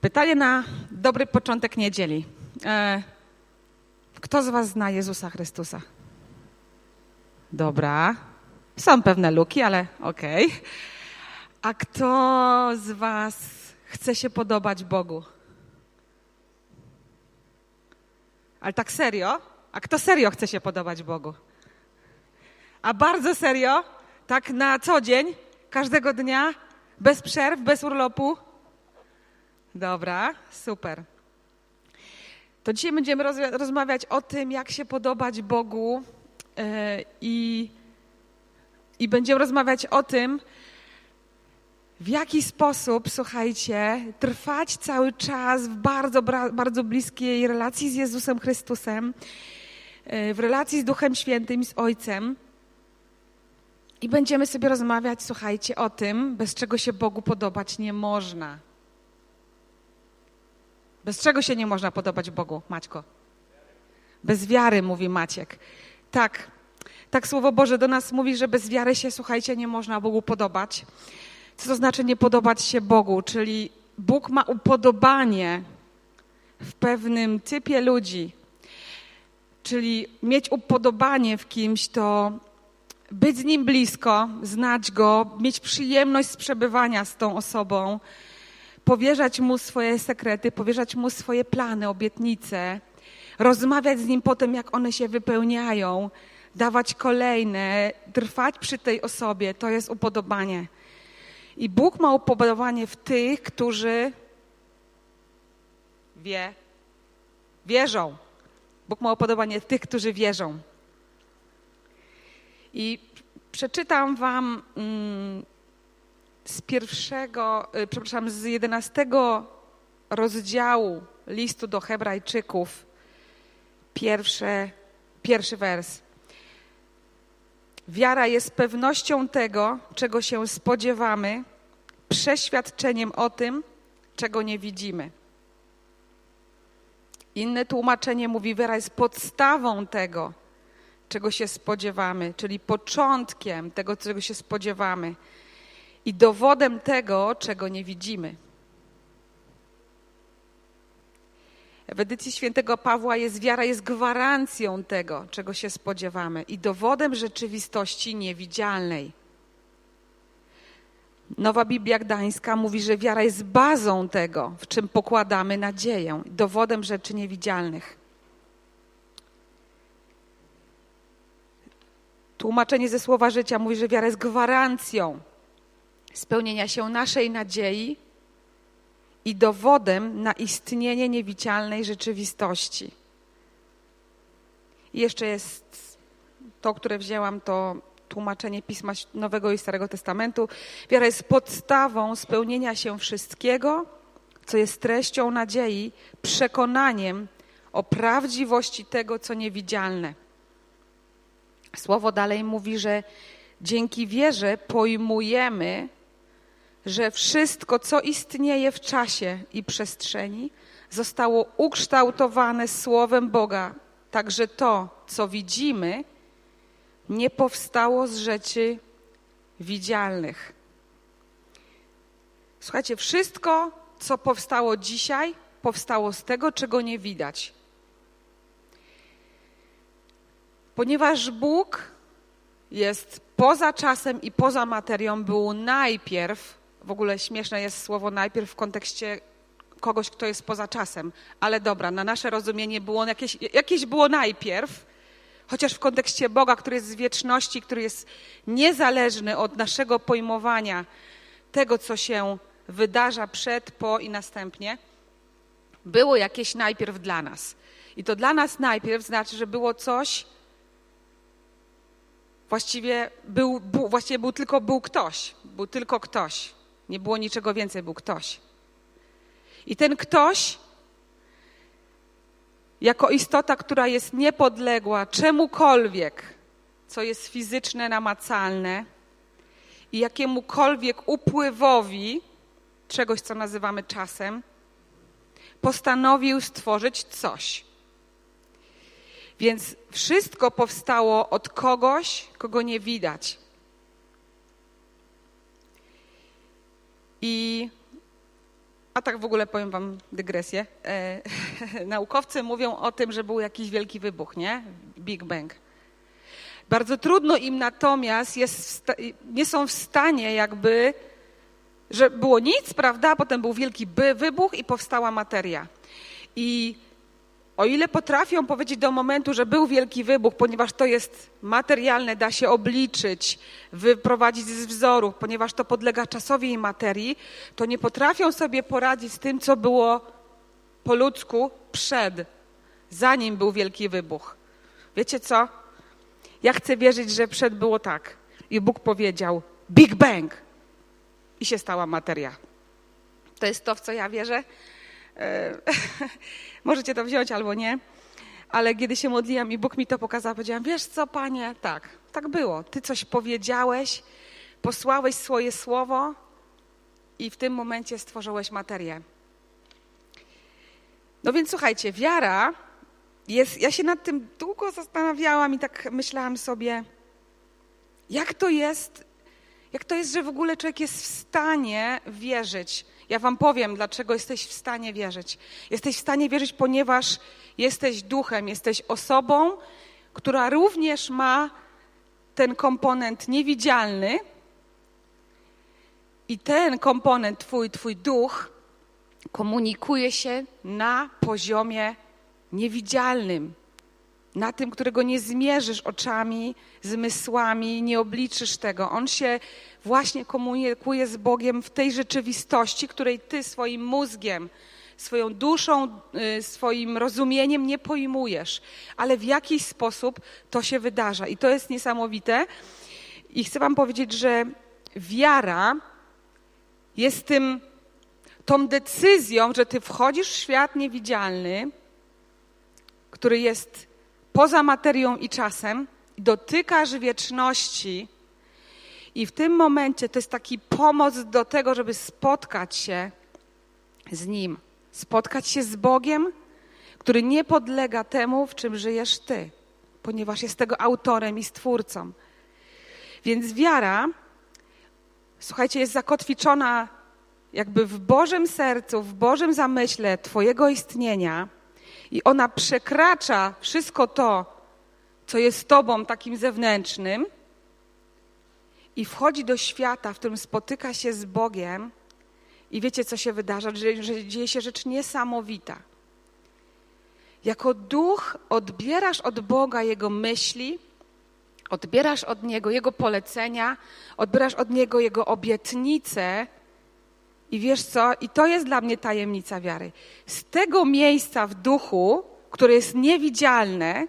Pytanie na dobry początek niedzieli. E, kto z Was zna Jezusa Chrystusa? Dobra. Są pewne luki, ale okej. Okay. A kto z Was chce się podobać Bogu? Ale tak serio? A kto serio chce się podobać Bogu? A bardzo serio? Tak na co dzień? Każdego dnia? Bez przerw, bez urlopu? Dobra, super. To dzisiaj będziemy rozmawiać o tym, jak się podobać Bogu yy, i, i będziemy rozmawiać o tym, w jaki sposób, słuchajcie, trwać cały czas w bardzo, bardzo bliskiej relacji z Jezusem Chrystusem, yy, w relacji z Duchem Świętym, z Ojcem. I będziemy sobie rozmawiać, słuchajcie, o tym, bez czego się Bogu podobać nie można. Bez czego się nie można podobać Bogu, Maćko? Bez wiary, mówi Maciek. Tak, tak Słowo Boże do nas mówi, że bez wiary się, słuchajcie, nie można Bogu podobać. Co to znaczy nie podobać się Bogu? Czyli Bóg ma upodobanie w pewnym typie ludzi. Czyli mieć upodobanie w kimś to być z nim blisko, znać go, mieć przyjemność z przebywania z tą osobą, powierzać mu swoje sekrety, powierzać mu swoje plany, obietnice, rozmawiać z nim po tym, jak one się wypełniają, dawać kolejne, trwać przy tej osobie, to jest upodobanie. I Bóg ma upodobanie w tych, którzy wie, wierzą. Bóg ma upodobanie w tych, którzy wierzą. I przeczytam Wam mm, z pierwszego, y, przepraszam, z jedenastego rozdziału listu do Hebrajczyków, pierwsze, pierwszy wers. Wiara jest pewnością tego, czego się spodziewamy, przeświadczeniem o tym, czego nie widzimy. Inne tłumaczenie mówi, wiara jest podstawą tego, czego się spodziewamy, czyli początkiem tego, czego się spodziewamy i dowodem tego, czego nie widzimy. W edycji świętego Pawła jest wiara, jest gwarancją tego, czego się spodziewamy i dowodem rzeczywistości niewidzialnej. Nowa Biblia Gdańska mówi, że wiara jest bazą tego, w czym pokładamy nadzieję, dowodem rzeczy niewidzialnych. Tłumaczenie ze słowa życia mówi, że wiara jest gwarancją spełnienia się naszej nadziei i dowodem na istnienie niewidzialnej rzeczywistości. I jeszcze jest to, które wzięłam, to tłumaczenie Pisma Nowego i Starego Testamentu. Wiara jest podstawą spełnienia się wszystkiego, co jest treścią nadziei, przekonaniem o prawdziwości tego, co niewidzialne. Słowo dalej mówi, że dzięki wierze pojmujemy, że wszystko, co istnieje w czasie i przestrzeni, zostało ukształtowane Słowem Boga. Także to, co widzimy, nie powstało z rzeczy widzialnych. Słuchajcie, wszystko, co powstało dzisiaj, powstało z tego, czego nie widać. Ponieważ Bóg jest poza czasem i poza materią, był najpierw, w ogóle śmieszne jest słowo najpierw w kontekście kogoś, kto jest poza czasem, ale dobra, na nasze rozumienie było jakieś, jakieś było najpierw, chociaż w kontekście Boga, który jest z wieczności, który jest niezależny od naszego pojmowania tego, co się wydarza przed, po i następnie, było jakieś najpierw dla nas. I to dla nas najpierw znaczy, że było coś, Właściwie był, właściwie był tylko był ktoś. Był tylko ktoś. Nie było niczego więcej, był ktoś. I ten ktoś, jako istota, która jest niepodległa czemukolwiek, co jest fizyczne, namacalne, i jakiemukolwiek upływowi czegoś, co nazywamy czasem, postanowił stworzyć coś. Więc wszystko powstało od kogoś, kogo nie widać. I a tak w ogóle powiem wam dygresję. E, naukowcy mówią o tym, że był jakiś wielki wybuch, nie? Big Bang. Bardzo trudno im natomiast jest, nie są w stanie jakby, że było nic, prawda? Potem był wielki wybuch i powstała materia. I o ile potrafią powiedzieć do momentu, że był wielki wybuch, ponieważ to jest materialne, da się obliczyć, wyprowadzić z wzorów, ponieważ to podlega czasowi i materii, to nie potrafią sobie poradzić z tym, co było po ludzku przed, zanim był wielki wybuch. Wiecie co? Ja chcę wierzyć, że przed było tak. I Bóg powiedział: Big Bang! I się stała materia. To jest to, w co ja wierzę. Możecie to wziąć albo nie. Ale kiedy się modliłam i Bóg mi to pokazał, powiedziałam, wiesz co, Panie, tak, tak było. Ty coś powiedziałeś, posłałeś swoje słowo i w tym momencie stworzyłeś materię. No więc słuchajcie, wiara jest, ja się nad tym długo zastanawiałam i tak myślałam sobie, jak to jest, jak to jest, że w ogóle człowiek jest w stanie wierzyć. Ja wam powiem, dlaczego jesteś w stanie wierzyć. Jesteś w stanie wierzyć, ponieważ jesteś duchem, jesteś osobą, która również ma ten komponent niewidzialny. I ten komponent, twój, twój duch, komunikuje się na poziomie niewidzialnym, na tym, którego nie zmierzysz oczami, zmysłami, nie obliczysz tego. On się właśnie komunikuje z Bogiem w tej rzeczywistości, której ty swoim mózgiem, swoją duszą, y, swoim rozumieniem nie pojmujesz, ale w jakiś sposób to się wydarza. I to jest niesamowite. I chcę Wam powiedzieć, że wiara jest tym, tą decyzją, że Ty wchodzisz w świat niewidzialny, który jest poza materią i czasem, dotykasz wieczności i w tym momencie to jest taki pomoc do tego, żeby spotkać się z Nim, spotkać się z Bogiem, który nie podlega temu, w czym żyjesz Ty, ponieważ jest tego autorem i stwórcą. Więc wiara, słuchajcie, jest zakotwiczona jakby w Bożym sercu, w Bożym zamyśle Twojego istnienia i ona przekracza wszystko to, co jest Tobą takim zewnętrznym i wchodzi do świata, w którym spotyka się z Bogiem i wiecie, co się wydarza, że, że dzieje się rzecz niesamowita. Jako duch odbierasz od Boga Jego myśli, odbierasz od Niego Jego polecenia, odbierasz od Niego Jego obietnice, i wiesz co? I to jest dla mnie tajemnica wiary. Z tego miejsca w duchu, które jest niewidzialne,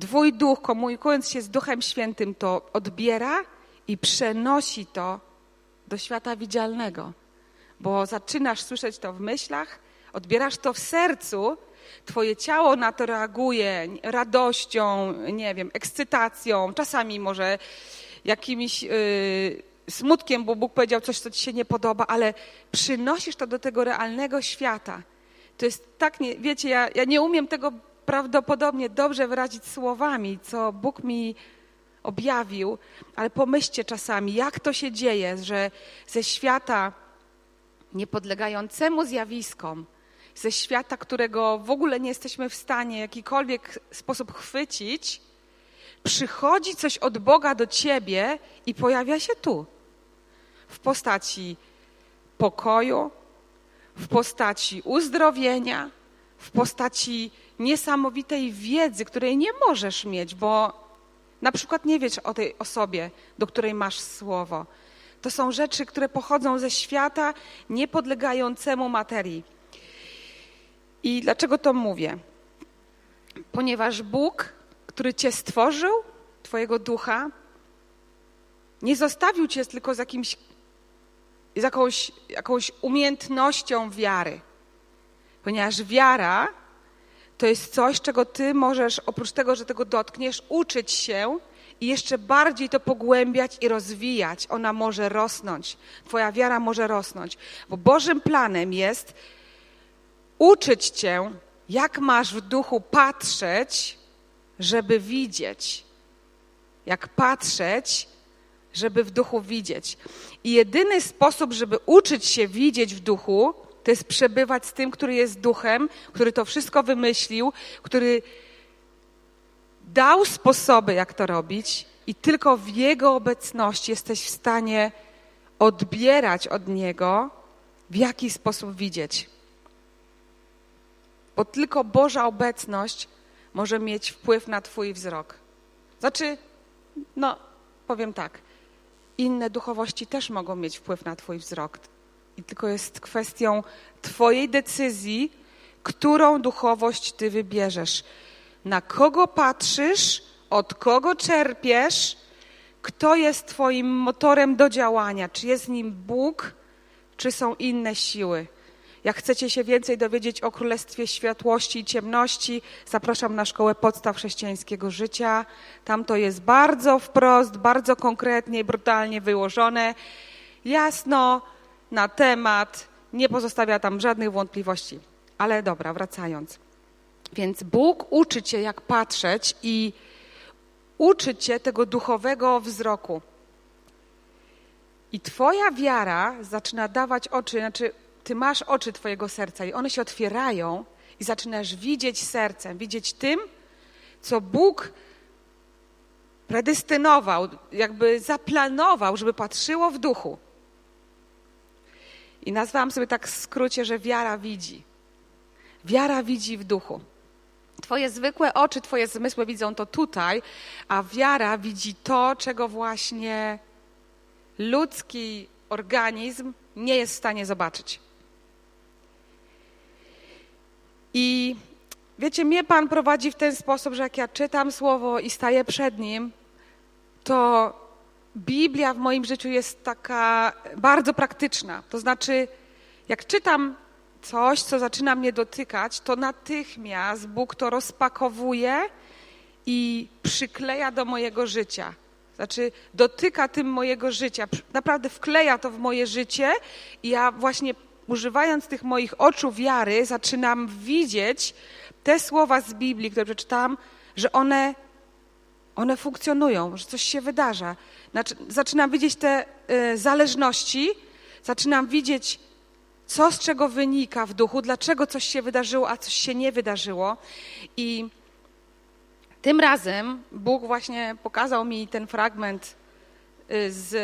Twój duch, komunikując się z Duchem Świętym, to odbiera i przenosi to do świata widzialnego. Bo zaczynasz słyszeć to w myślach, odbierasz to w sercu, Twoje ciało na to reaguje radością, nie wiem, ekscytacją, czasami może jakimiś. Yy, smutkiem, bo Bóg powiedział coś, co ci się nie podoba, ale przynosisz to do tego realnego świata. To jest tak, nie, wiecie, ja, ja nie umiem tego prawdopodobnie dobrze wyrazić słowami, co Bóg mi objawił, ale pomyślcie czasami, jak to się dzieje, że ze świata niepodlegającemu zjawiskom, ze świata, którego w ogóle nie jesteśmy w stanie w jakikolwiek sposób chwycić, przychodzi coś od Boga do ciebie i pojawia się tu. W postaci pokoju, w postaci uzdrowienia, w postaci niesamowitej wiedzy, której nie możesz mieć, bo na przykład nie wiesz o tej osobie, do której masz słowo. To są rzeczy, które pochodzą ze świata niepodlegającemu materii. I dlaczego to mówię? Ponieważ Bóg który Cię stworzył, Twojego ducha, nie zostawił Cię tylko z, jakimś, z jakąś, jakąś umiejętnością wiary. Ponieważ wiara to jest coś, czego Ty możesz, oprócz tego, że tego dotkniesz, uczyć się i jeszcze bardziej to pogłębiać i rozwijać. Ona może rosnąć. Twoja wiara może rosnąć. Bo Bożym planem jest uczyć Cię, jak masz w duchu patrzeć żeby widzieć, jak patrzeć, żeby w duchu widzieć. I jedyny sposób, żeby uczyć się widzieć w duchu, to jest przebywać z tym, który jest duchem, który to wszystko wymyślił, który dał sposoby, jak to robić, i tylko w Jego obecności jesteś w stanie odbierać od Niego, w jaki sposób widzieć. Bo tylko Boża obecność może mieć wpływ na Twój wzrok. Znaczy, no, powiem tak, inne duchowości też mogą mieć wpływ na Twój wzrok. I tylko jest kwestią Twojej decyzji, którą duchowość Ty wybierzesz. Na kogo patrzysz, od kogo czerpiesz, kto jest Twoim motorem do działania. Czy jest nim Bóg, czy są inne siły. Jak chcecie się więcej dowiedzieć o Królestwie Światłości i Ciemności, zapraszam na Szkołę Podstaw Chrześcijańskiego Życia. Tam to jest bardzo wprost, bardzo konkretnie brutalnie wyłożone. Jasno, na temat, nie pozostawia tam żadnych wątpliwości. Ale dobra, wracając. Więc Bóg uczy cię, jak patrzeć i uczy cię tego duchowego wzroku. I twoja wiara zaczyna dawać oczy, znaczy ty masz oczy twojego serca i one się otwierają i zaczynasz widzieć sercem, widzieć tym, co Bóg predestynował, jakby zaplanował, żeby patrzyło w duchu. I nazwałam sobie tak w skrócie, że wiara widzi. Wiara widzi w duchu. Twoje zwykłe oczy, Twoje zmysły widzą to tutaj, a wiara widzi to, czego właśnie ludzki organizm nie jest w stanie zobaczyć. I wiecie, mnie Pan prowadzi w ten sposób, że jak ja czytam słowo i staję przed nim, to Biblia w moim życiu jest taka bardzo praktyczna. To znaczy, jak czytam coś, co zaczyna mnie dotykać, to natychmiast Bóg to rozpakowuje i przykleja do mojego życia. Znaczy, dotyka tym mojego życia, naprawdę wkleja to w moje życie i ja właśnie używając tych moich oczu wiary, zaczynam widzieć te słowa z Biblii, które przeczytałam, że one, one funkcjonują, że coś się wydarza. Znaczy, zaczynam widzieć te y, zależności, zaczynam widzieć, co z czego wynika w duchu, dlaczego coś się wydarzyło, a coś się nie wydarzyło. I tym razem Bóg właśnie pokazał mi ten fragment y, z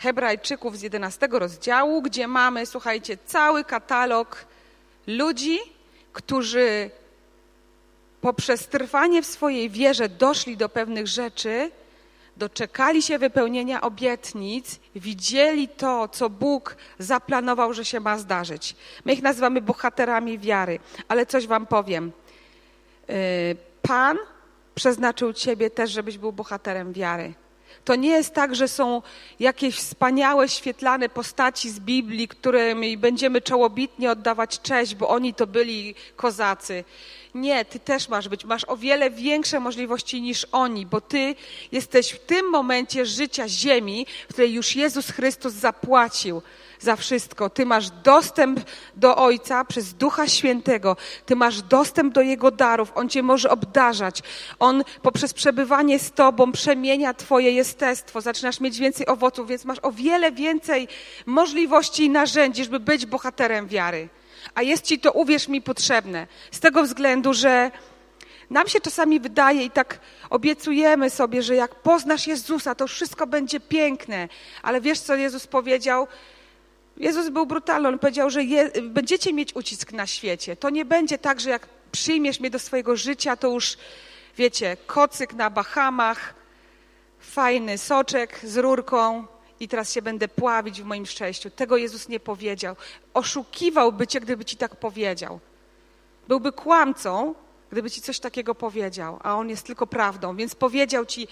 Hebrajczyków z 11 rozdziału, gdzie mamy, słuchajcie, cały katalog ludzi, którzy poprzez trwanie w swojej wierze doszli do pewnych rzeczy, doczekali się wypełnienia obietnic, widzieli to, co Bóg zaplanował, że się ma zdarzyć. My ich nazywamy bohaterami wiary, ale coś Wam powiem. Y, Pan przeznaczył Ciebie też, żebyś był bohaterem wiary. To nie jest tak, że są jakieś wspaniałe, świetlane postaci z Biblii, którym będziemy czołobitnie oddawać cześć, bo oni to byli kozacy. Nie, ty też masz być. Masz o wiele większe możliwości niż oni, bo ty jesteś w tym momencie życia ziemi, w której już Jezus Chrystus zapłacił za wszystko. Ty masz dostęp do Ojca przez Ducha Świętego. Ty masz dostęp do Jego darów. On cię może obdarzać. On poprzez przebywanie z Tobą przemienia Twoje jestestwo. Zaczynasz mieć więcej owoców, więc masz o wiele więcej możliwości i narzędzi, żeby być bohaterem wiary. A jest Ci to, uwierz mi, potrzebne. Z tego względu, że nam się czasami wydaje i tak obiecujemy sobie, że jak poznasz Jezusa, to wszystko będzie piękne. Ale wiesz, co Jezus powiedział? Jezus był brutalny. On powiedział, że je, będziecie mieć ucisk na świecie. To nie będzie tak, że jak przyjmiesz mnie do swojego życia, to już, wiecie, kocyk na Bahamach, fajny soczek z rurką i teraz się będę pławić w moim szczęściu. Tego Jezus nie powiedział. Oszukiwałby cię, gdyby ci tak powiedział. Byłby kłamcą, gdyby ci coś takiego powiedział, a on jest tylko prawdą. Więc powiedział ci,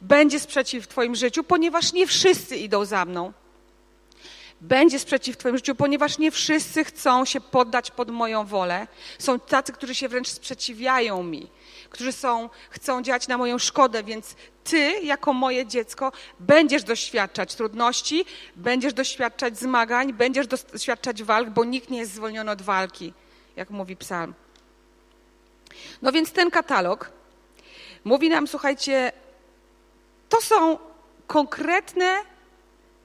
będzie sprzeciw w twoim życiu, ponieważ nie wszyscy idą za mną będzie sprzeciw w Twoim życiu, ponieważ nie wszyscy chcą się poddać pod moją wolę. Są tacy, którzy się wręcz sprzeciwiają mi, którzy są, chcą działać na moją szkodę, więc Ty, jako moje dziecko, będziesz doświadczać trudności, będziesz doświadczać zmagań, będziesz doświadczać walk, bo nikt nie jest zwolniony od walki, jak mówi psalm. No więc ten katalog mówi nam, słuchajcie, to są konkretne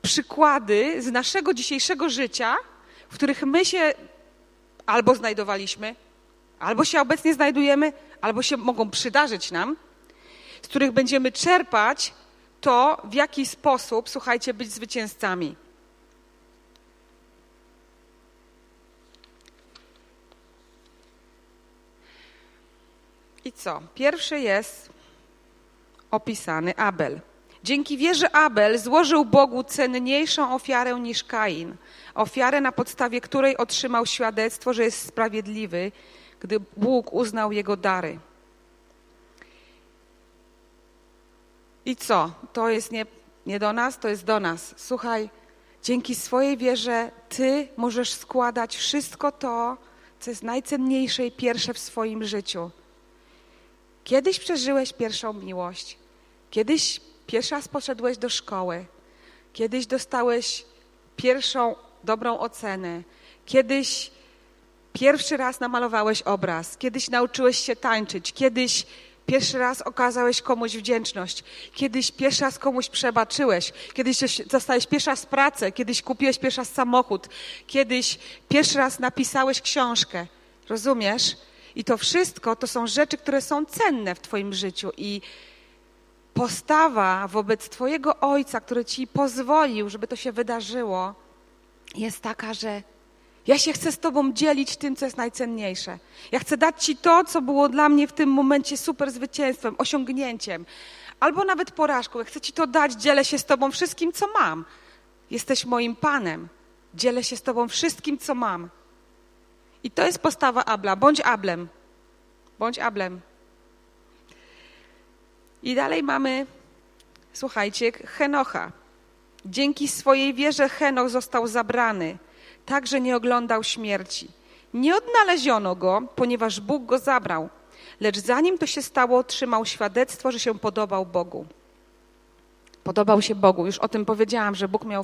przykłady z naszego dzisiejszego życia, w których my się albo znajdowaliśmy, albo się obecnie znajdujemy, albo się mogą przydarzyć nam, z których będziemy czerpać to, w jaki sposób, słuchajcie, być zwycięzcami. I co? Pierwszy jest opisany Abel. Dzięki wierze Abel złożył Bogu cenniejszą ofiarę niż Kain. Ofiarę, na podstawie której otrzymał świadectwo, że jest sprawiedliwy, gdy Bóg uznał jego dary. I co? To jest nie, nie do nas, to jest do nas. Słuchaj, dzięki swojej wierze ty możesz składać wszystko to, co jest najcenniejsze i pierwsze w swoim życiu. Kiedyś przeżyłeś pierwszą miłość, kiedyś pierwszy raz poszedłeś do szkoły, kiedyś dostałeś pierwszą dobrą ocenę, kiedyś pierwszy raz namalowałeś obraz, kiedyś nauczyłeś się tańczyć, kiedyś pierwszy raz okazałeś komuś wdzięczność, kiedyś pierwszy raz komuś przebaczyłeś, kiedyś dostałeś pierwszy raz pracę, kiedyś kupiłeś pierwszy raz samochód, kiedyś pierwszy raz napisałeś książkę. Rozumiesz? I to wszystko to są rzeczy, które są cenne w Twoim życiu. I postawa wobec Twojego Ojca, który Ci pozwolił, żeby to się wydarzyło, jest taka, że ja się chcę z Tobą dzielić tym, co jest najcenniejsze. Ja chcę dać Ci to, co było dla mnie w tym momencie super zwycięstwem, osiągnięciem, albo nawet porażką. Ja chcę Ci to dać, dzielę się z Tobą wszystkim, co mam. Jesteś moim Panem. Dzielę się z Tobą wszystkim, co mam. I to jest postawa Abla. Bądź Ablem. Bądź Ablem. I dalej mamy, słuchajcie, Henocha. Dzięki swojej wierze Henoch został zabrany, tak że nie oglądał śmierci. Nie odnaleziono go, ponieważ Bóg go zabrał, lecz zanim to się stało, otrzymał świadectwo, że się podobał Bogu. Podobał się Bogu. Już o tym powiedziałam, że Bóg miał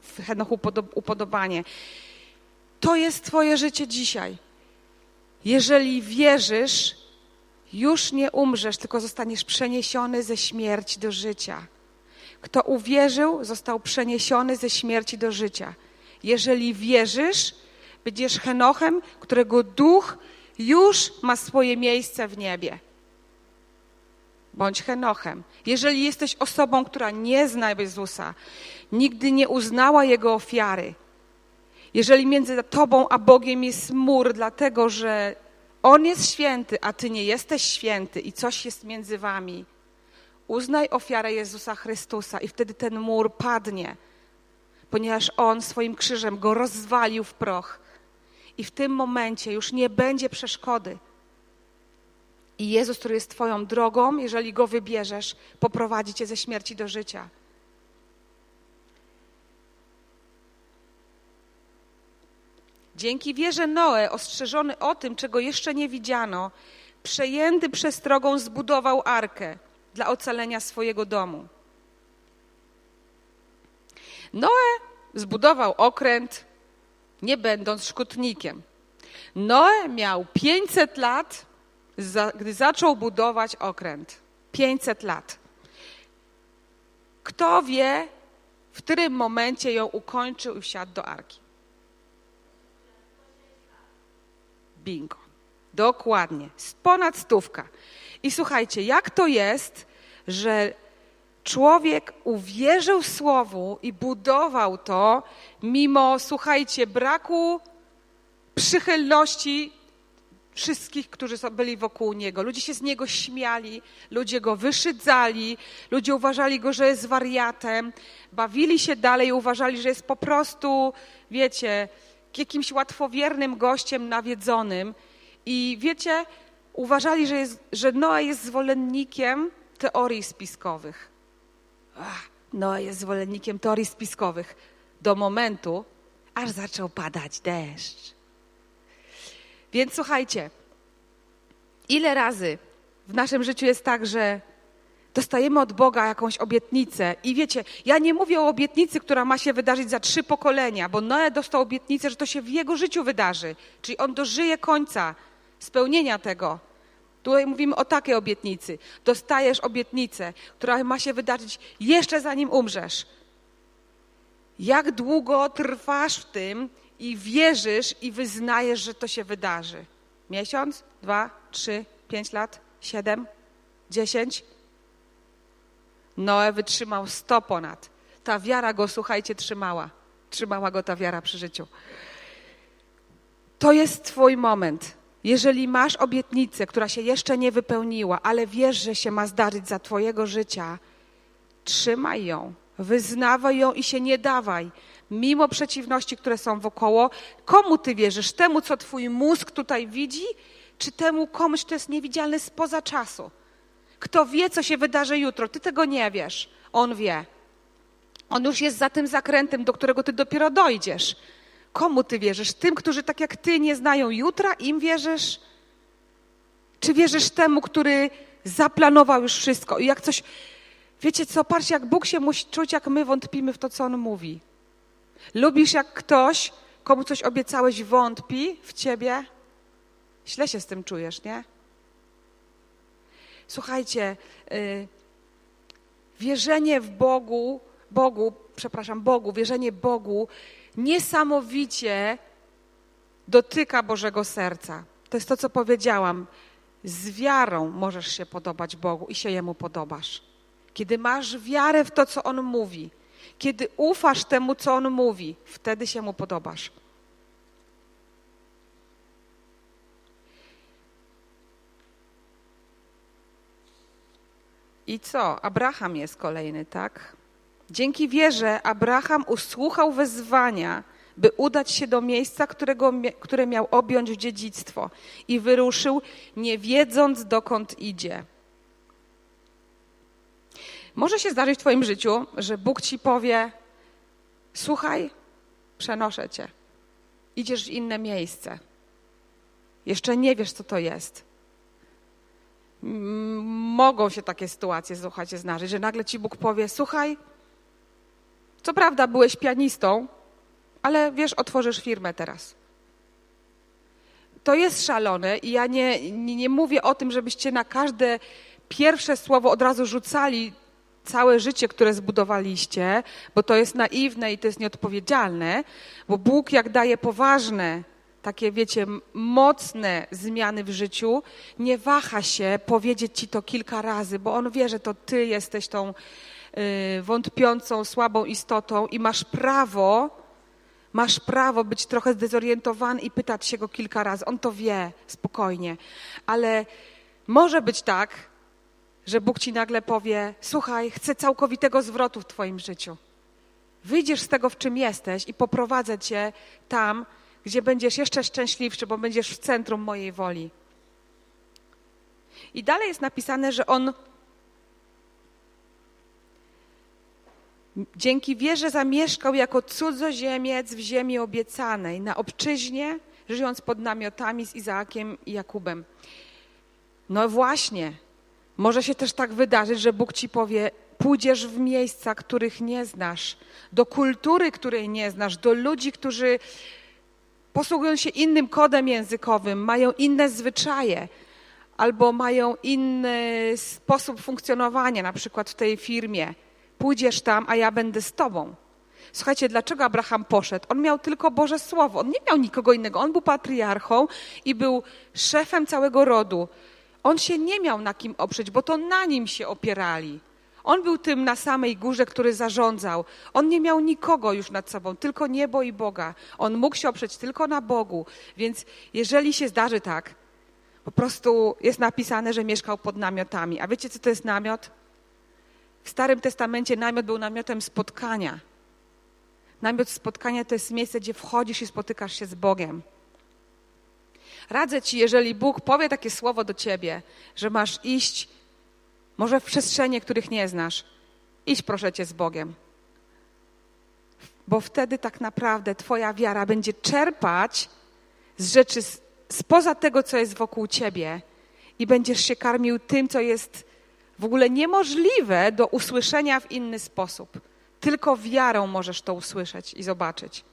w Henochu upodobanie. To jest Twoje życie dzisiaj. Jeżeli wierzysz, już nie umrzesz, tylko zostaniesz przeniesiony ze śmierci do życia. Kto uwierzył, został przeniesiony ze śmierci do życia. Jeżeli wierzysz, będziesz Henochem, którego duch już ma swoje miejsce w niebie. Bądź Henochem. Jeżeli jesteś osobą, która nie zna Jezusa, nigdy nie uznała Jego ofiary, jeżeli między Tobą a Bogiem jest mur, dlatego że On jest święty, a Ty nie jesteś święty i coś jest między Wami, uznaj ofiarę Jezusa Chrystusa i wtedy ten mur padnie, ponieważ On swoim krzyżem go rozwalił w proch. I w tym momencie już nie będzie przeszkody. I Jezus, który jest Twoją drogą, jeżeli go wybierzesz, poprowadzi Cię ze śmierci do życia. Dzięki wierze Noe, ostrzeżony o tym, czego jeszcze nie widziano, przejęty przestrogą zbudował arkę dla ocalenia swojego domu. Noe zbudował okręt, nie będąc szkutnikiem. Noe miał 500 lat, gdy zaczął budować okręt. 500 lat. Kto wie, w którym momencie ją ukończył i wsiadł do arki? Bingo. Dokładnie. Ponad stówka. I słuchajcie, jak to jest, że człowiek uwierzył słowu i budował to, mimo, słuchajcie, braku przychylności wszystkich, którzy byli wokół niego. Ludzie się z niego śmiali, ludzie go wyszydzali, ludzie uważali go, że jest wariatem, bawili się dalej, uważali, że jest po prostu, wiecie, jakimś łatwowiernym gościem nawiedzonym i wiecie, uważali, że, jest, że Noa jest zwolennikiem teorii spiskowych. Ach, Noa jest zwolennikiem teorii spiskowych do momentu, aż zaczął padać deszcz. Więc słuchajcie, ile razy w naszym życiu jest tak, że dostajemy od Boga jakąś obietnicę. I wiecie, ja nie mówię o obietnicy, która ma się wydarzyć za trzy pokolenia, bo Noe dostał obietnicę, że to się w jego życiu wydarzy. Czyli on dożyje końca spełnienia tego. Tutaj mówimy o takiej obietnicy. Dostajesz obietnicę, która ma się wydarzyć jeszcze zanim umrzesz. Jak długo trwasz w tym i wierzysz i wyznajesz, że to się wydarzy? Miesiąc, dwa, trzy, pięć lat, siedem, dziesięć? Noe wytrzymał sto ponad. Ta wiara go, słuchajcie, trzymała. Trzymała go ta wiara przy życiu. To jest Twój moment. Jeżeli masz obietnicę, która się jeszcze nie wypełniła, ale wiesz, że się ma zdarzyć za Twojego życia, trzymaj ją, wyznawaj ją i się nie dawaj. Mimo przeciwności, które są wokoło, komu Ty wierzysz? Temu, co Twój mózg tutaj widzi, czy temu komuś, kto jest niewidzialny spoza czasu? Kto wie, co się wydarzy jutro? Ty tego nie wiesz. On wie. On już jest za tym zakrętem, do którego ty dopiero dojdziesz. Komu ty wierzysz? Tym, którzy tak jak ty nie znają jutra, im wierzysz? Czy wierzysz temu, który zaplanował już wszystko? I jak coś. Wiecie co, patrz, jak Bóg się musi czuć, jak my wątpimy w to, co On mówi. Lubisz, jak ktoś, komu coś obiecałeś, wątpi w ciebie? Źle się z tym czujesz, nie? Słuchajcie, y, wierzenie w Bogu, Bogu, przepraszam, Bogu, wierzenie Bogu niesamowicie dotyka Bożego serca. To jest to, co powiedziałam. Z wiarą możesz się podobać Bogu i się Jemu podobasz. Kiedy masz wiarę w to, co On mówi, kiedy ufasz temu, co On mówi, wtedy się Mu podobasz. I co? Abraham jest kolejny, tak? Dzięki wierze Abraham usłuchał wezwania, by udać się do miejsca, którego, które miał objąć w dziedzictwo i wyruszył, nie wiedząc dokąd idzie. Może się zdarzyć w Twoim życiu, że Bóg Ci powie: Słuchaj, przenoszę Cię. Idziesz w inne miejsce. Jeszcze nie wiesz, co to jest mogą się takie sytuacje, słuchajcie, zdarzyć, że nagle ci Bóg powie, słuchaj, co prawda byłeś pianistą, ale wiesz, otworzysz firmę teraz. To jest szalone i ja nie, nie, nie mówię o tym, żebyście na każde pierwsze słowo od razu rzucali całe życie, które zbudowaliście, bo to jest naiwne i to jest nieodpowiedzialne, bo Bóg jak daje poważne takie, wiecie, mocne zmiany w życiu, nie waha się powiedzieć ci to kilka razy, bo on wie, że to ty jesteś tą y, wątpiącą, słabą istotą i masz prawo, masz prawo być trochę zdezorientowany i pytać się go kilka razy. On to wie, spokojnie. Ale może być tak, że Bóg ci nagle powie: Słuchaj, chcę całkowitego zwrotu w Twoim życiu. Wyjdziesz z tego, w czym jesteś, i poprowadzę cię tam, gdzie będziesz jeszcze szczęśliwszy, bo będziesz w centrum mojej woli. I dalej jest napisane, że on dzięki wierze zamieszkał jako cudzoziemiec w ziemi obiecanej, na obczyźnie, żyjąc pod namiotami z Izaakiem i Jakubem. No właśnie, może się też tak wydarzyć, że Bóg ci powie: pójdziesz w miejsca, których nie znasz, do kultury, której nie znasz, do ludzi, którzy posługują się innym kodem językowym, mają inne zwyczaje albo mają inny sposób funkcjonowania, na przykład w tej firmie. Pójdziesz tam, a ja będę z tobą. Słuchajcie, dlaczego Abraham poszedł? On miał tylko Boże Słowo. On nie miał nikogo innego. On był patriarchą i był szefem całego rodu. On się nie miał na kim oprzeć, bo to na nim się opierali. On był tym na samej górze, który zarządzał. On nie miał nikogo już nad sobą, tylko niebo i Boga. On mógł się oprzeć tylko na Bogu. Więc jeżeli się zdarzy tak, po prostu jest napisane, że mieszkał pod namiotami. A wiecie, co to jest namiot? W Starym Testamencie namiot był namiotem spotkania. Namiot spotkania to jest miejsce, gdzie wchodzisz i spotykasz się z Bogiem. Radzę ci, jeżeli Bóg powie takie słowo do ciebie, że masz iść może w przestrzenie, których nie znasz. Idź proszę cię z Bogiem. Bo wtedy tak naprawdę Twoja wiara będzie czerpać z rzeczy spoza tego, co jest wokół Ciebie i będziesz się karmił tym, co jest w ogóle niemożliwe do usłyszenia w inny sposób. Tylko wiarą możesz to usłyszeć i zobaczyć.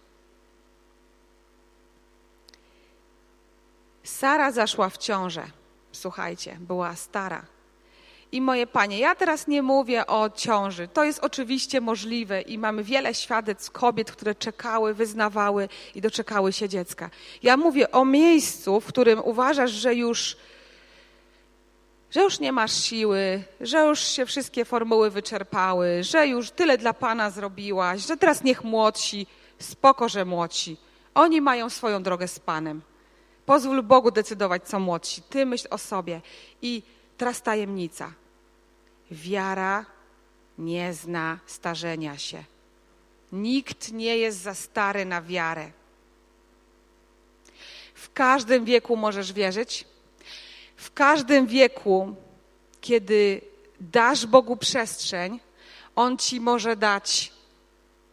Sara zaszła w ciążę. słuchajcie, była stara. I moje panie, ja teraz nie mówię o ciąży. To jest oczywiście możliwe i mamy wiele świadectw kobiet, które czekały, wyznawały i doczekały się dziecka. Ja mówię o miejscu, w którym uważasz, że już, że już nie masz siły, że już się wszystkie formuły wyczerpały, że już tyle dla Pana zrobiłaś, że teraz niech młodsi, spoko, że młodsi. Oni mają swoją drogę z Panem. Pozwól Bogu decydować, co młodsi. Ty myśl o sobie. I teraz tajemnica. Wiara nie zna starzenia się. Nikt nie jest za stary na wiarę. W każdym wieku możesz wierzyć. W każdym wieku, kiedy dasz Bogu przestrzeń, On ci może dać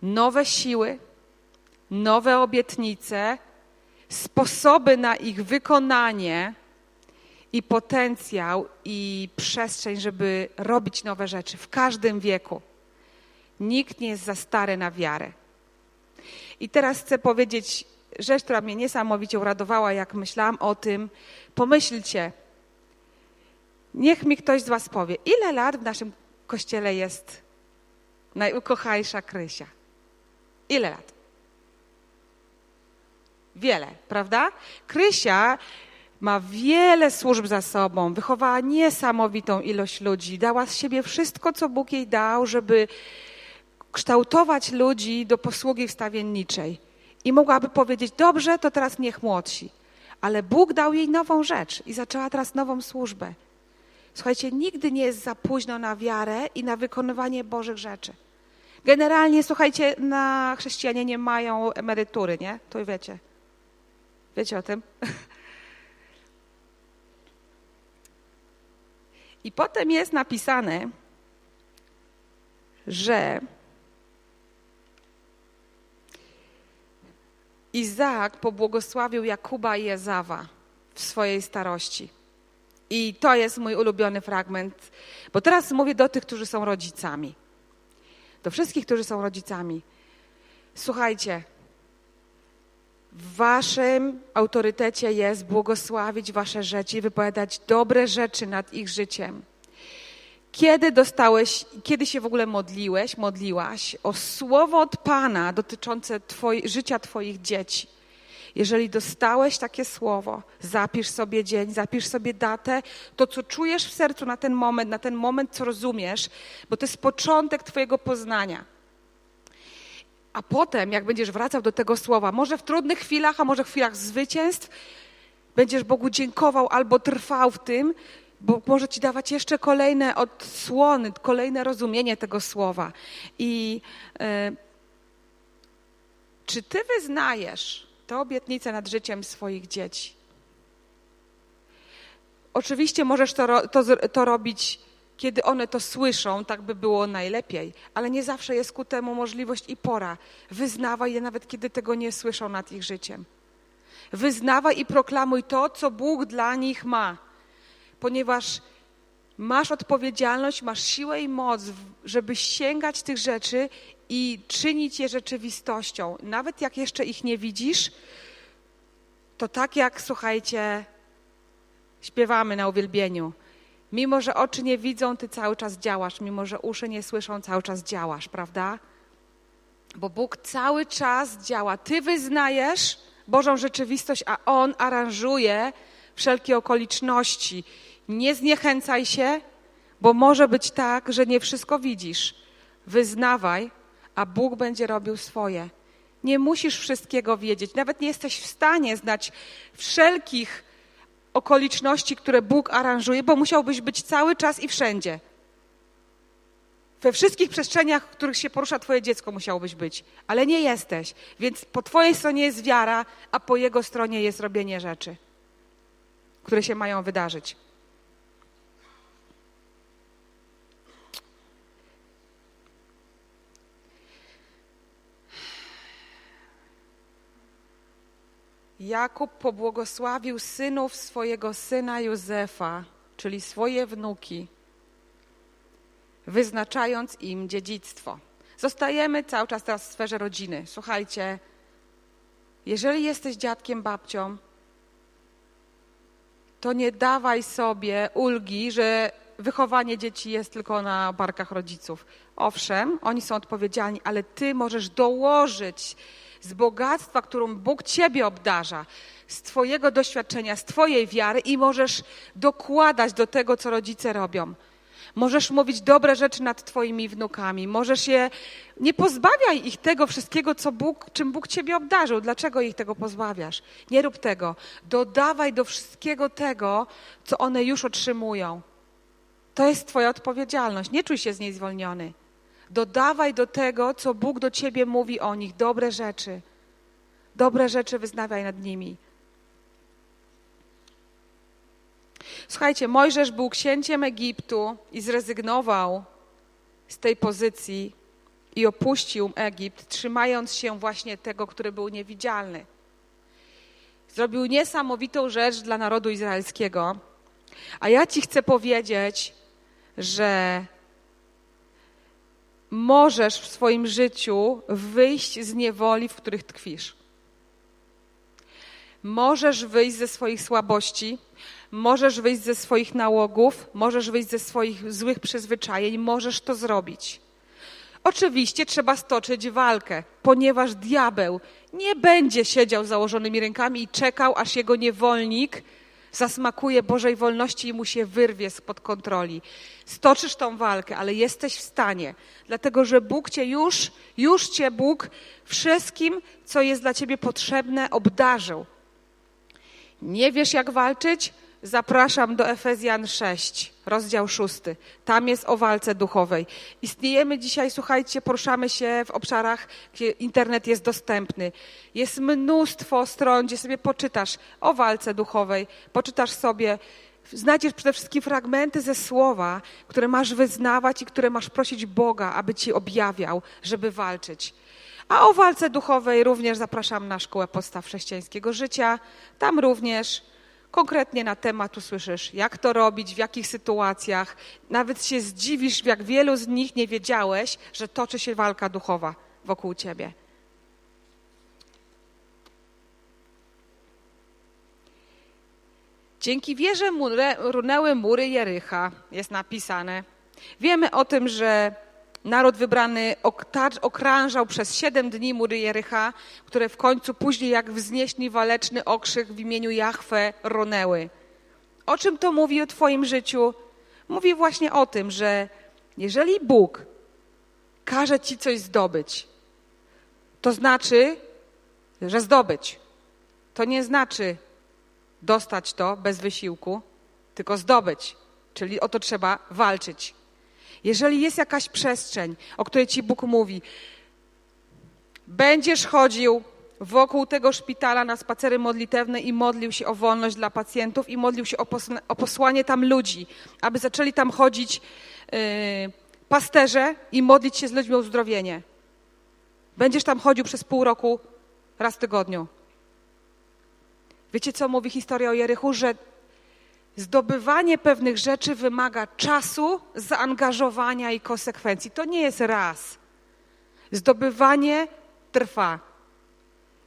nowe siły, nowe obietnice, sposoby na ich wykonanie i potencjał i przestrzeń, żeby robić nowe rzeczy w każdym wieku. Nikt nie jest za stary na wiarę. I teraz chcę powiedzieć rzecz, która mnie niesamowicie uradowała, jak myślałam o tym. Pomyślcie, niech mi ktoś z Was powie, ile lat w naszym kościele jest najukochajsza Krysia? Ile lat? Wiele, prawda? Krysia ma wiele służb za sobą, wychowała niesamowitą ilość ludzi, dała z siebie wszystko, co Bóg jej dał, żeby kształtować ludzi do posługi wstawienniczej. I mogłaby powiedzieć, dobrze, to teraz niech młodsi. Ale Bóg dał jej nową rzecz i zaczęła teraz nową służbę. Słuchajcie, nigdy nie jest za późno na wiarę i na wykonywanie Bożych rzeczy. Generalnie, słuchajcie, na chrześcijanie nie mają emerytury, nie? To wiecie. Wiecie o tym? I potem jest napisane, że Izaak pobłogosławił Jakuba i Ezawa w swojej starości. I to jest mój ulubiony fragment, bo teraz mówię do tych, którzy są rodzicami. Do wszystkich, którzy są rodzicami. Słuchajcie, w waszym autorytecie jest błogosławić wasze rzeczy i wypowiadać dobre rzeczy nad ich życiem. Kiedy dostałeś, kiedy się w ogóle modliłeś, modliłaś o słowo od Pana dotyczące życia Twoich dzieci? Jeżeli dostałeś takie słowo, zapisz sobie dzień, zapisz sobie datę, to co czujesz w sercu na ten moment, na ten moment, co rozumiesz, bo to jest początek Twojego poznania. A potem, jak będziesz wracał do tego słowa, może w trudnych chwilach, a może w chwilach zwycięstw, będziesz Bogu dziękował albo trwał w tym, bo może ci dawać jeszcze kolejne odsłony, kolejne rozumienie tego słowa. I e, czy ty wyznajesz tę obietnicę nad życiem swoich dzieci? Oczywiście możesz to, to, to robić kiedy one to słyszą, tak by było najlepiej, ale nie zawsze jest ku temu możliwość i pora. Wyznawaj je nawet, kiedy tego nie słyszą nad ich życiem. Wyznawaj i proklamuj to, co Bóg dla nich ma, ponieważ masz odpowiedzialność, masz siłę i moc, żeby sięgać tych rzeczy i czynić je rzeczywistością. Nawet jak jeszcze ich nie widzisz, to tak jak, słuchajcie, śpiewamy na uwielbieniu. Mimo, że oczy nie widzą, ty cały czas działasz. Mimo, że uszy nie słyszą, cały czas działasz, prawda? Bo Bóg cały czas działa. Ty wyznajesz Bożą rzeczywistość, a On aranżuje wszelkie okoliczności. Nie zniechęcaj się, bo może być tak, że nie wszystko widzisz. Wyznawaj, a Bóg będzie robił swoje. Nie musisz wszystkiego wiedzieć, nawet nie jesteś w stanie znać wszelkich okoliczności, które Bóg aranżuje, bo musiałbyś być cały czas i wszędzie. We wszystkich przestrzeniach, w których się porusza Twoje dziecko, musiałbyś być, ale nie jesteś. Więc po Twojej stronie jest wiara, a po jego stronie jest robienie rzeczy, które się mają wydarzyć. Jakub pobłogosławił synów swojego syna Józefa, czyli swoje wnuki, wyznaczając im dziedzictwo. Zostajemy cały czas teraz w sferze rodziny. Słuchajcie, jeżeli jesteś dziadkiem, babcią, to nie dawaj sobie ulgi, że wychowanie dzieci jest tylko na barkach rodziców. Owszem, oni są odpowiedzialni, ale ty możesz dołożyć z bogactwa, którą Bóg ciebie obdarza, z twojego doświadczenia, z twojej wiary i możesz dokładać do tego, co rodzice robią. Możesz mówić dobre rzeczy nad Twoimi wnukami. Możesz je. Nie pozbawiaj ich tego wszystkiego, co Bóg, czym Bóg Ciebie obdarzył. Dlaczego ich tego pozbawiasz? Nie rób tego. Dodawaj do wszystkiego tego, co one już otrzymują. To jest Twoja odpowiedzialność. Nie czuj się z niej zwolniony. Dodawaj do tego, co Bóg do Ciebie mówi o nich, dobre rzeczy. Dobre rzeczy wyznawiaj nad nimi. Słuchajcie, Mojżesz był księciem Egiptu i zrezygnował z tej pozycji i opuścił Egipt, trzymając się właśnie tego, który był niewidzialny. Zrobił niesamowitą rzecz dla narodu izraelskiego. A ja Ci chcę powiedzieć, że możesz w swoim życiu wyjść z niewoli, w których tkwisz. Możesz wyjść ze swoich słabości, możesz wyjść ze swoich nałogów, możesz wyjść ze swoich złych przyzwyczajeń, możesz to zrobić. Oczywiście trzeba stoczyć walkę, ponieważ diabeł nie będzie siedział założonymi rękami i czekał, aż jego niewolnik zasmakuje Bożej wolności i mu się wyrwie spod kontroli. Stoczysz tą walkę, ale jesteś w stanie, dlatego że Bóg cię już, już cię Bóg wszystkim, co jest dla ciebie potrzebne, obdarzył. Nie wiesz, jak walczyć? Zapraszam do Efezjan 6, rozdział 6. Tam jest o walce duchowej. Istniejemy dzisiaj, słuchajcie, poruszamy się w obszarach, gdzie internet jest dostępny. Jest mnóstwo stron, gdzie sobie poczytasz o walce duchowej, poczytasz sobie, znajdziesz przede wszystkim fragmenty ze słowa, które masz wyznawać i które masz prosić Boga, aby ci objawiał, żeby walczyć. A o walce duchowej również zapraszam na Szkołę Podstaw Chrześcijańskiego Życia. Tam również konkretnie na temat usłyszysz, jak to robić, w jakich sytuacjach. Nawet się zdziwisz, jak wielu z nich nie wiedziałeś, że toczy się walka duchowa wokół ciebie. Dzięki wierze runęły mury Jericha, jest napisane. Wiemy o tym, że Naród wybrany okrążał przez siedem dni mury Jericha, które w końcu później jak wznieśli waleczny okrzyk w imieniu Jahwe ronęły. O czym to mówi o Twoim życiu? Mówi właśnie o tym, że jeżeli Bóg każe Ci coś zdobyć, to znaczy, że zdobyć. To nie znaczy dostać to bez wysiłku, tylko zdobyć, czyli o to trzeba walczyć. Jeżeli jest jakaś przestrzeń, o której Ci Bóg mówi, będziesz chodził wokół tego szpitala na spacery modlitewne i modlił się o wolność dla pacjentów i modlił się o, posłanie tam ludzi, aby zaczęli tam chodzić yy, pasterze i modlić się z ludźmi o uzdrowienie. Będziesz tam chodził przez pół roku raz w tygodniu. Wiecie, co mówi historia o Jerychu? Że Zdobywanie pewnych rzeczy wymaga czasu, zaangażowania i konsekwencji. To nie jest raz. Zdobywanie trwa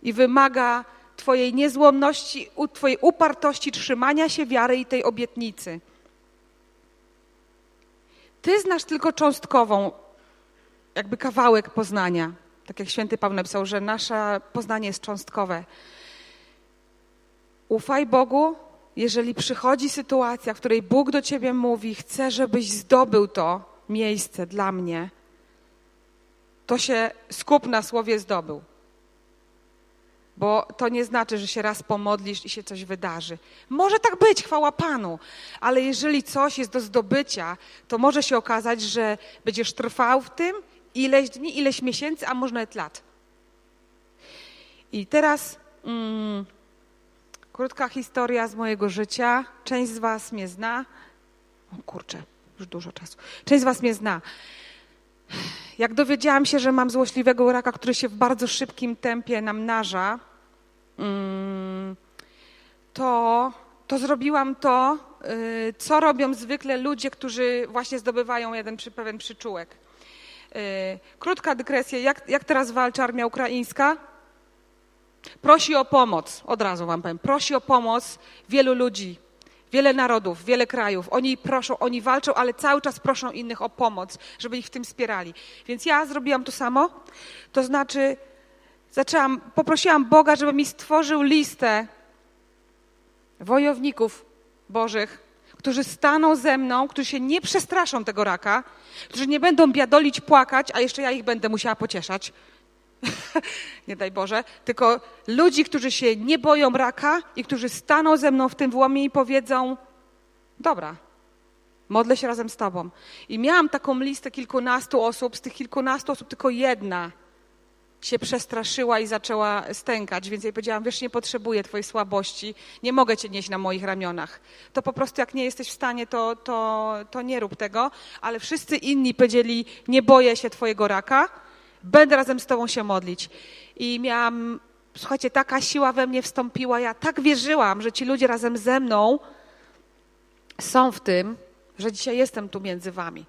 i wymaga Twojej niezłomności, Twojej upartości, trzymania się wiary i tej obietnicy. Ty znasz tylko cząstkową, jakby kawałek poznania. Tak jak święty Paweł napisał, że nasze poznanie jest cząstkowe. Ufaj Bogu, jeżeli przychodzi sytuacja, w której Bóg do ciebie mówi, chcę, żebyś zdobył to miejsce dla mnie, to się skup na słowie zdobył. Bo to nie znaczy, że się raz pomodlisz i się coś wydarzy. Może tak być, chwała Panu, ale jeżeli coś jest do zdobycia, to może się okazać, że będziesz trwał w tym ileś dni, ileś miesięcy, a może nawet lat. I teraz. Mm, Krótka historia z mojego życia. Część z Was mnie zna. O kurczę, już dużo czasu. Część z Was mnie zna. Jak dowiedziałam się, że mam złośliwego raka, który się w bardzo szybkim tempie namnaża, mm, to, to zrobiłam to, y, co robią zwykle ludzie, którzy właśnie zdobywają jeden pewien przyczółek. Y, krótka dygresja. Jak, jak teraz walczy armia ukraińska? Prosi o pomoc, od razu wam powiem, prosi o pomoc wielu ludzi. wiele narodów, wiele krajów. Oni proszą, oni walczą, ale cały czas proszą innych o pomoc, żeby ich w tym wspierali. Więc ja zrobiłam to samo. To znaczy, zaczęłam, poprosiłam Boga, żeby mi stworzył listę wojowników Bożych, którzy staną ze mną, którzy się nie przestraszą tego raka, którzy nie będą biadolić, płakać, a jeszcze ja ich będę musiała pocieszać. nie daj Boże, tylko ludzi, którzy się nie boją raka i którzy staną ze mną w tym włamie i powiedzą: Dobra, modlę się razem z Tobą. I miałam taką listę kilkunastu osób, z tych kilkunastu osób tylko jedna się przestraszyła i zaczęła stękać, więc jej powiedziałam, wiesz, nie potrzebuję twojej słabości, nie mogę cię nieść na moich ramionach. To po prostu jak nie jesteś w stanie, to, to, to nie rób tego, ale wszyscy inni powiedzieli, nie boję się twojego raka, będę razem z tobą się modlić. I miałam, słuchajcie, taka siła we mnie wstąpiła, ja tak wierzyłam, że ci ludzie razem ze mną są w tym, że dzisiaj jestem tu między wami.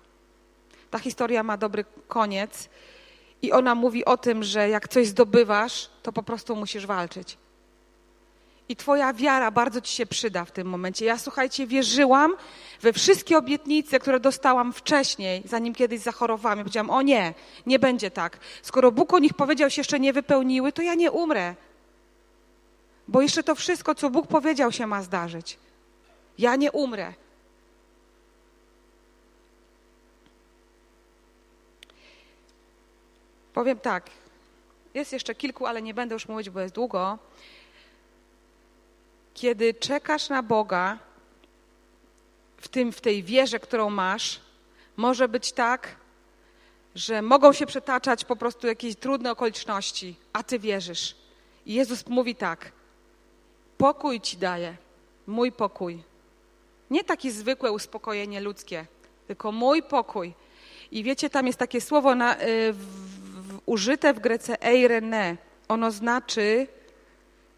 Ta historia ma dobry koniec i ona mówi o tym, że jak coś zdobywasz, to po prostu musisz walczyć. I Twoja wiara bardzo Ci się przyda w tym momencie. Ja, słuchajcie, wierzyłam we wszystkie obietnice, które dostałam wcześniej, zanim kiedyś zachorowałam. Ja powiedziałam, o nie, nie będzie tak. Skoro Bóg o nich powiedział, się jeszcze nie wypełniły, to ja nie umrę. Bo jeszcze to wszystko, co Bóg powiedział, się ma zdarzyć. Ja nie umrę. Powiem tak, jest jeszcze kilku, ale nie będę już mówić, bo jest długo. Kiedy czekasz na Boga, w, tym, w tej wierze, którą masz, może być tak, że mogą się przetaczać po prostu jakieś trudne okoliczności, a ty wierzysz. I Jezus mówi tak: Pokój ci daję, mój pokój. Nie takie zwykłe uspokojenie ludzkie, tylko mój pokój. I wiecie, tam jest takie słowo na, y, w, użyte w Grece eirene. Ono znaczy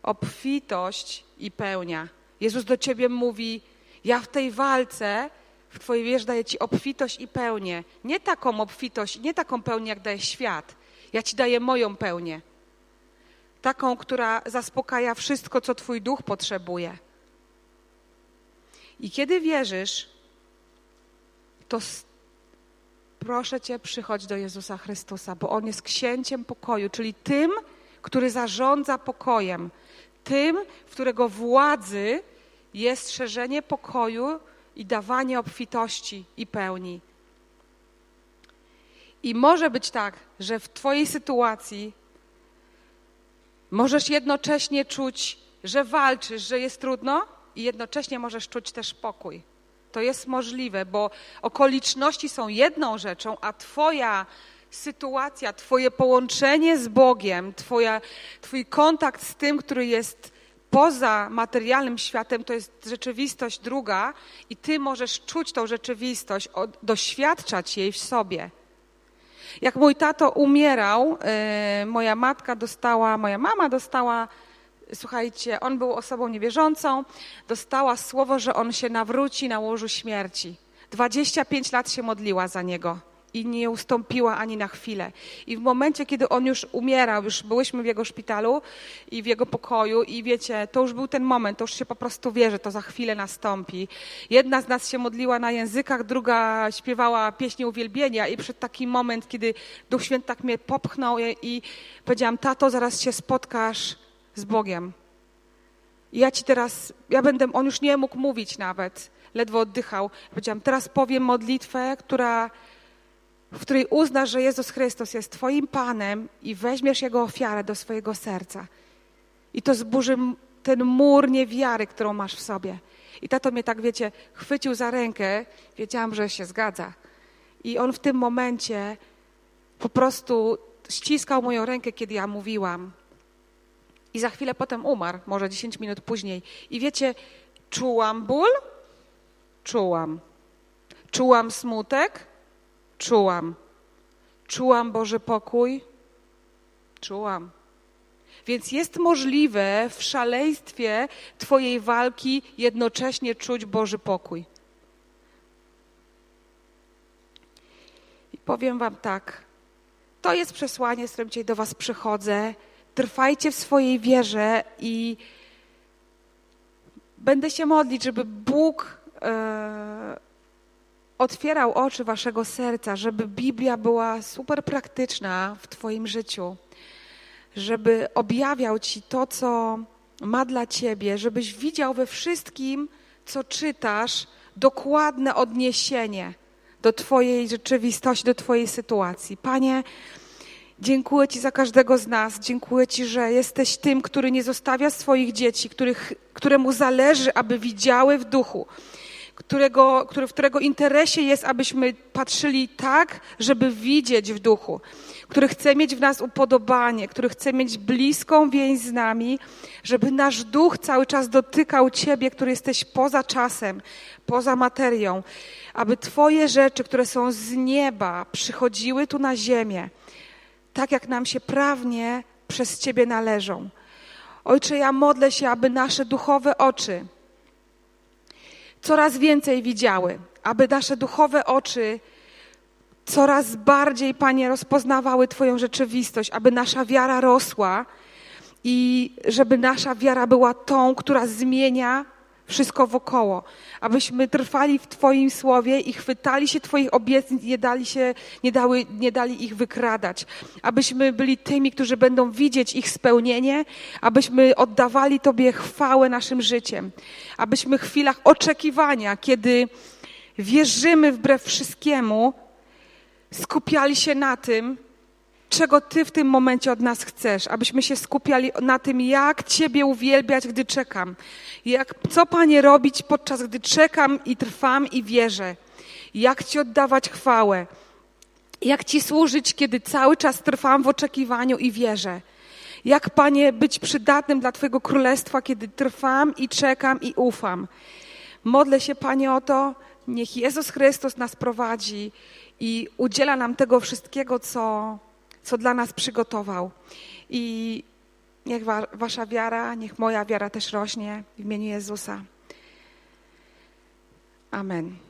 obfitość i pełnia. Jezus do ciebie mówi, ja w tej walce, w twojej wierze daję ci obfitość i pełnię. Nie taką obfitość, nie taką pełnię, jak daje świat. Ja ci daję moją pełnię. Taką, która zaspokaja wszystko, co twój duch potrzebuje. I kiedy wierzysz, to proszę Cię, przychodź do Jezusa Chrystusa, bo On jest księciem pokoju, czyli tym, który zarządza pokojem, tym, w którego władzy jest szerzenie pokoju i dawanie obfitości i pełni. I może być tak, że w Twojej sytuacji możesz jednocześnie czuć, że walczysz, że jest trudno, i jednocześnie możesz czuć też pokój. To jest możliwe, bo okoliczności są jedną rzeczą, a Twoja sytuacja, Twoje połączenie z Bogiem, twoja, Twój kontakt z tym, który jest poza materialnym światem, to jest rzeczywistość druga, i Ty możesz czuć tą rzeczywistość, doświadczać jej w sobie. Jak mój tato umierał, yy, moja matka dostała, moja mama dostała słuchajcie, on był osobą niewierzącą, dostała słowo, że on się nawróci na łożu śmierci. 25 lat się modliła za niego i nie ustąpiła ani na chwilę. I w momencie, kiedy on już umierał, już byłyśmy w jego szpitalu i w jego pokoju i wiecie, to już był ten moment, to już się po prostu wie, że to za chwilę nastąpi. Jedna z nas się modliła na językach, druga śpiewała pieśnię uwielbienia i przed taki moment, kiedy Duch Święty tak mnie popchnął i powiedziałam, tato, zaraz się spotkasz z Bogiem. I ja ci teraz, ja będę, on już nie mógł mówić nawet, ledwo oddychał. Powiedziałam, teraz powiem modlitwę, która, w której uznasz, że Jezus Chrystus jest Twoim Panem i weźmiesz Jego ofiarę do swojego serca. I to zburzy ten mur niewiary, którą masz w sobie. I tato mnie tak, wiecie, chwycił za rękę, wiedziałam, że się zgadza. I on w tym momencie po prostu ściskał moją rękę, kiedy ja mówiłam. I za chwilę potem umarł, może 10 minut później. I wiecie, czułam ból? Czułam. Czułam smutek? Czułam. Czułam Boży pokój? Czułam. Więc jest możliwe w szaleństwie Twojej walki jednocześnie czuć Boży pokój. I powiem Wam tak. To jest przesłanie, z którym dzisiaj do Was przychodzę trwajcie w swojej wierze i będę się modlić, żeby Bóg e, otwierał oczy waszego serca, żeby Biblia była super praktyczna w Twoim życiu, żeby objawiał Ci to, co ma dla Ciebie, żebyś widział we wszystkim, co czytasz, dokładne odniesienie do Twojej rzeczywistości, do Twojej sytuacji. Panie, dziękuję Ci za każdego z nas. Dziękuję Ci, że jesteś tym, który nie zostawia swoich dzieci, których, któremu zależy, aby widziały w duchu którego, który, w którego interesie jest, abyśmy patrzyli tak, żeby widzieć w duchu, który chce mieć w nas upodobanie, który chce mieć bliską więź z nami, żeby nasz duch cały czas dotykał Ciebie, który jesteś poza czasem, poza materią, aby Twoje rzeczy, które są z nieba, przychodziły tu na ziemię, tak jak nam się prawnie przez Ciebie należą. Ojcze, ja modlę się, aby nasze duchowe oczy, coraz więcej widziały, aby nasze duchowe oczy coraz bardziej, Panie, rozpoznawały Twoją rzeczywistość, aby nasza wiara rosła i żeby nasza wiara była tą, która zmienia wszystko wokoło. Abyśmy trwali w Twoim słowie i chwytali się Twoich obietnic nie dali, się, nie, dały, nie dali ich wykradać. Abyśmy byli tymi, którzy będą widzieć ich spełnienie, abyśmy oddawali Tobie chwałę naszym życiem. Abyśmy w chwilach oczekiwania, kiedy wierzymy wbrew wszystkiemu, skupiali się na tym, czego Ty w tym momencie od nas chcesz, abyśmy się skupiali na tym, jak Ciebie uwielbiać, gdy czekam. Jak, co, Panie, robić podczas gdy czekam i trwam i wierzę. Jak Ci oddawać chwałę. Jak Ci służyć, kiedy cały czas trwam w oczekiwaniu i wierzę. Jak, Panie, być przydatnym dla Twojego królestwa, kiedy trwam i czekam i ufam. Modlę się, Panie, o to, niech Jezus Chrystus nas prowadzi i udziela nam tego wszystkiego, co, co dla nas przygotował. I niech wa, wasza wiara, niech moja wiara też rośnie w imieniu Jezusa. Amen.